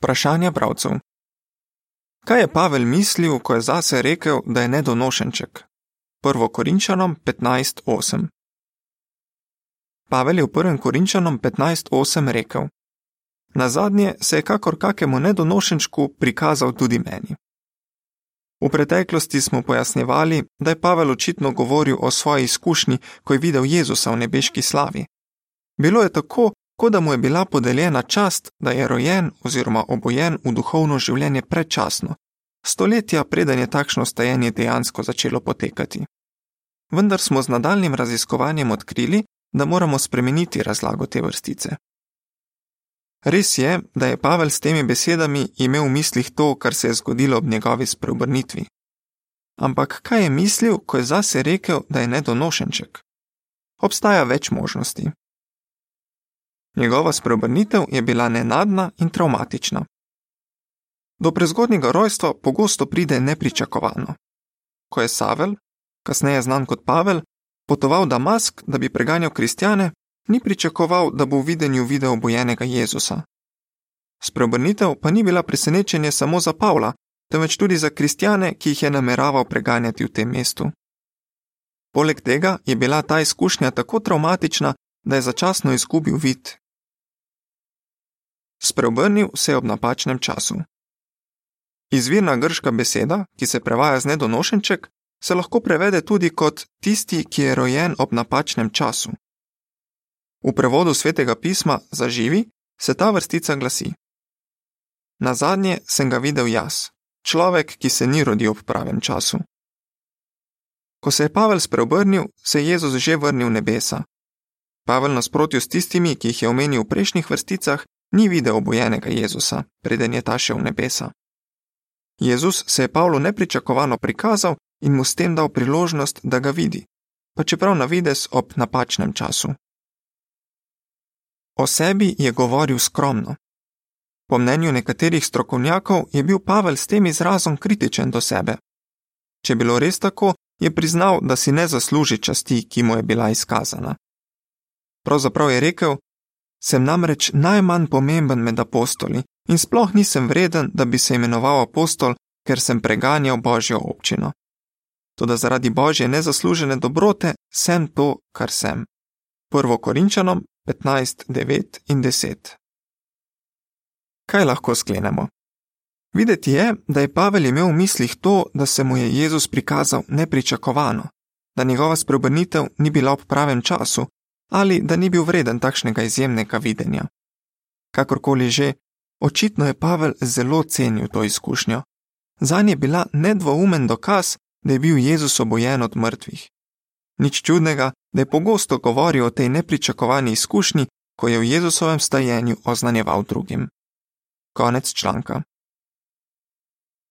Vprašanja bravcev. Kaj je Pavel mislil, ko je zase rekel, da je nedonošenček? 1. Korinčanom 15.8. Pavel je v 1. Korinčanom 15.8 rekel: Na zadnje se je kakor kakemu nedonošenčku prikazal tudi meni. V preteklosti smo pojasnjevali, da je Pavel očitno govoril o svoji izkušnji, ko je videl Jezusa v nebeški slavi. Bilo je tako, kot da mu je bila podeljena čast, da je rojen oziroma obojen v duhovno življenje predčasno, stoletja preden je takšno stajenje dejansko začelo potekati. Vendar smo z nadaljnim raziskovanjem odkrili, da moramo spremeniti razlago te vrstice. Res je, da je Pavel s temi besedami imel v mislih to, kar se je zgodilo ob njegovi spreobrnitvi. Ampak kaj je mislil, ko je zase rekel, da je nedonošenček? Obstaja več možnosti. Njegova spreobrnitev je bila nenadna in traumatična. Do prezgodnjega rojstva pogosto pride nepričakovano. Ko je Savel, kasneje znan kot Pavel, potoval Damask, da bi preganjal kristjane, ni pričakoval, da bo v videnju videl obojenega Jezusa. Spreobrnitev pa ni bila presenečenje samo za Pavla, temveč tudi za kristjane, ki jih je nameraval preganjati v tem mestu. Poleg tega je bila ta izkušnja tako traumatična, da je začasno izgubil vid. Spreobrnil se je ob napačnem času. Izvirna grška beseda, ki se prevaja z nedonošenček, se lahko prevede tudi kot tisti, ki je rojen ob napačnem času. V prevodu svetega pisma za živi se ta vrstica glasi: Na zadnje sem ga videl jaz, človek, ki se ni rodil ob pravem času. Ko se je Pavel spreobrnil, se je Jezus že vrnil v nebesa. Pavel nasprotju s tistimi, ki jih je omenil v prejšnjih vrsticah, ni videl obojenega Jezusa, preden je ta šel v nebesa. Jezus se je Pavlu nepričakovano prikazal in mu s tem dal priložnost, da ga vidi, pa čeprav na vides ob napačnem času. O sebi je govoril skromno. Po mnenju nekaterih strokovnjakov je bil Pavel s tem izrazom kritičen do sebe. Če bilo res tako, je priznal, da si ne zasluži časti, ki mu je bila izkazana. Pravzaprav je rekel: Sem namreč najmanj pomemben med apostoli in sploh nisem vreden, da bi se imenoval apostol, ker sem preganjal božjo občino. Toda zaradi božje nezaslužene dobrote sem to, kar sem. 1. Korinčanom 15, 9 in 10. Kaj lahko sklenemo? Videti je, da je Pavel imel v mislih to, da se mu je Jezus prikazal nepričakovano, da njegova spreobrnitev ni bila ob pravem času ali da ni bil vreden takšnega izjemnega videnja. Kakorkoli že, očitno je Pavel zelo cenil to izkušnjo. Za nje je bila nedvoumen dokaz, da je bil Jezus obojen od mrtvih. Nič čudnega, da je pogosto govoril o tej nepričakovani izkušnji, ko je v Jezusovem stajenju oznanjeval drugim. Konec članka.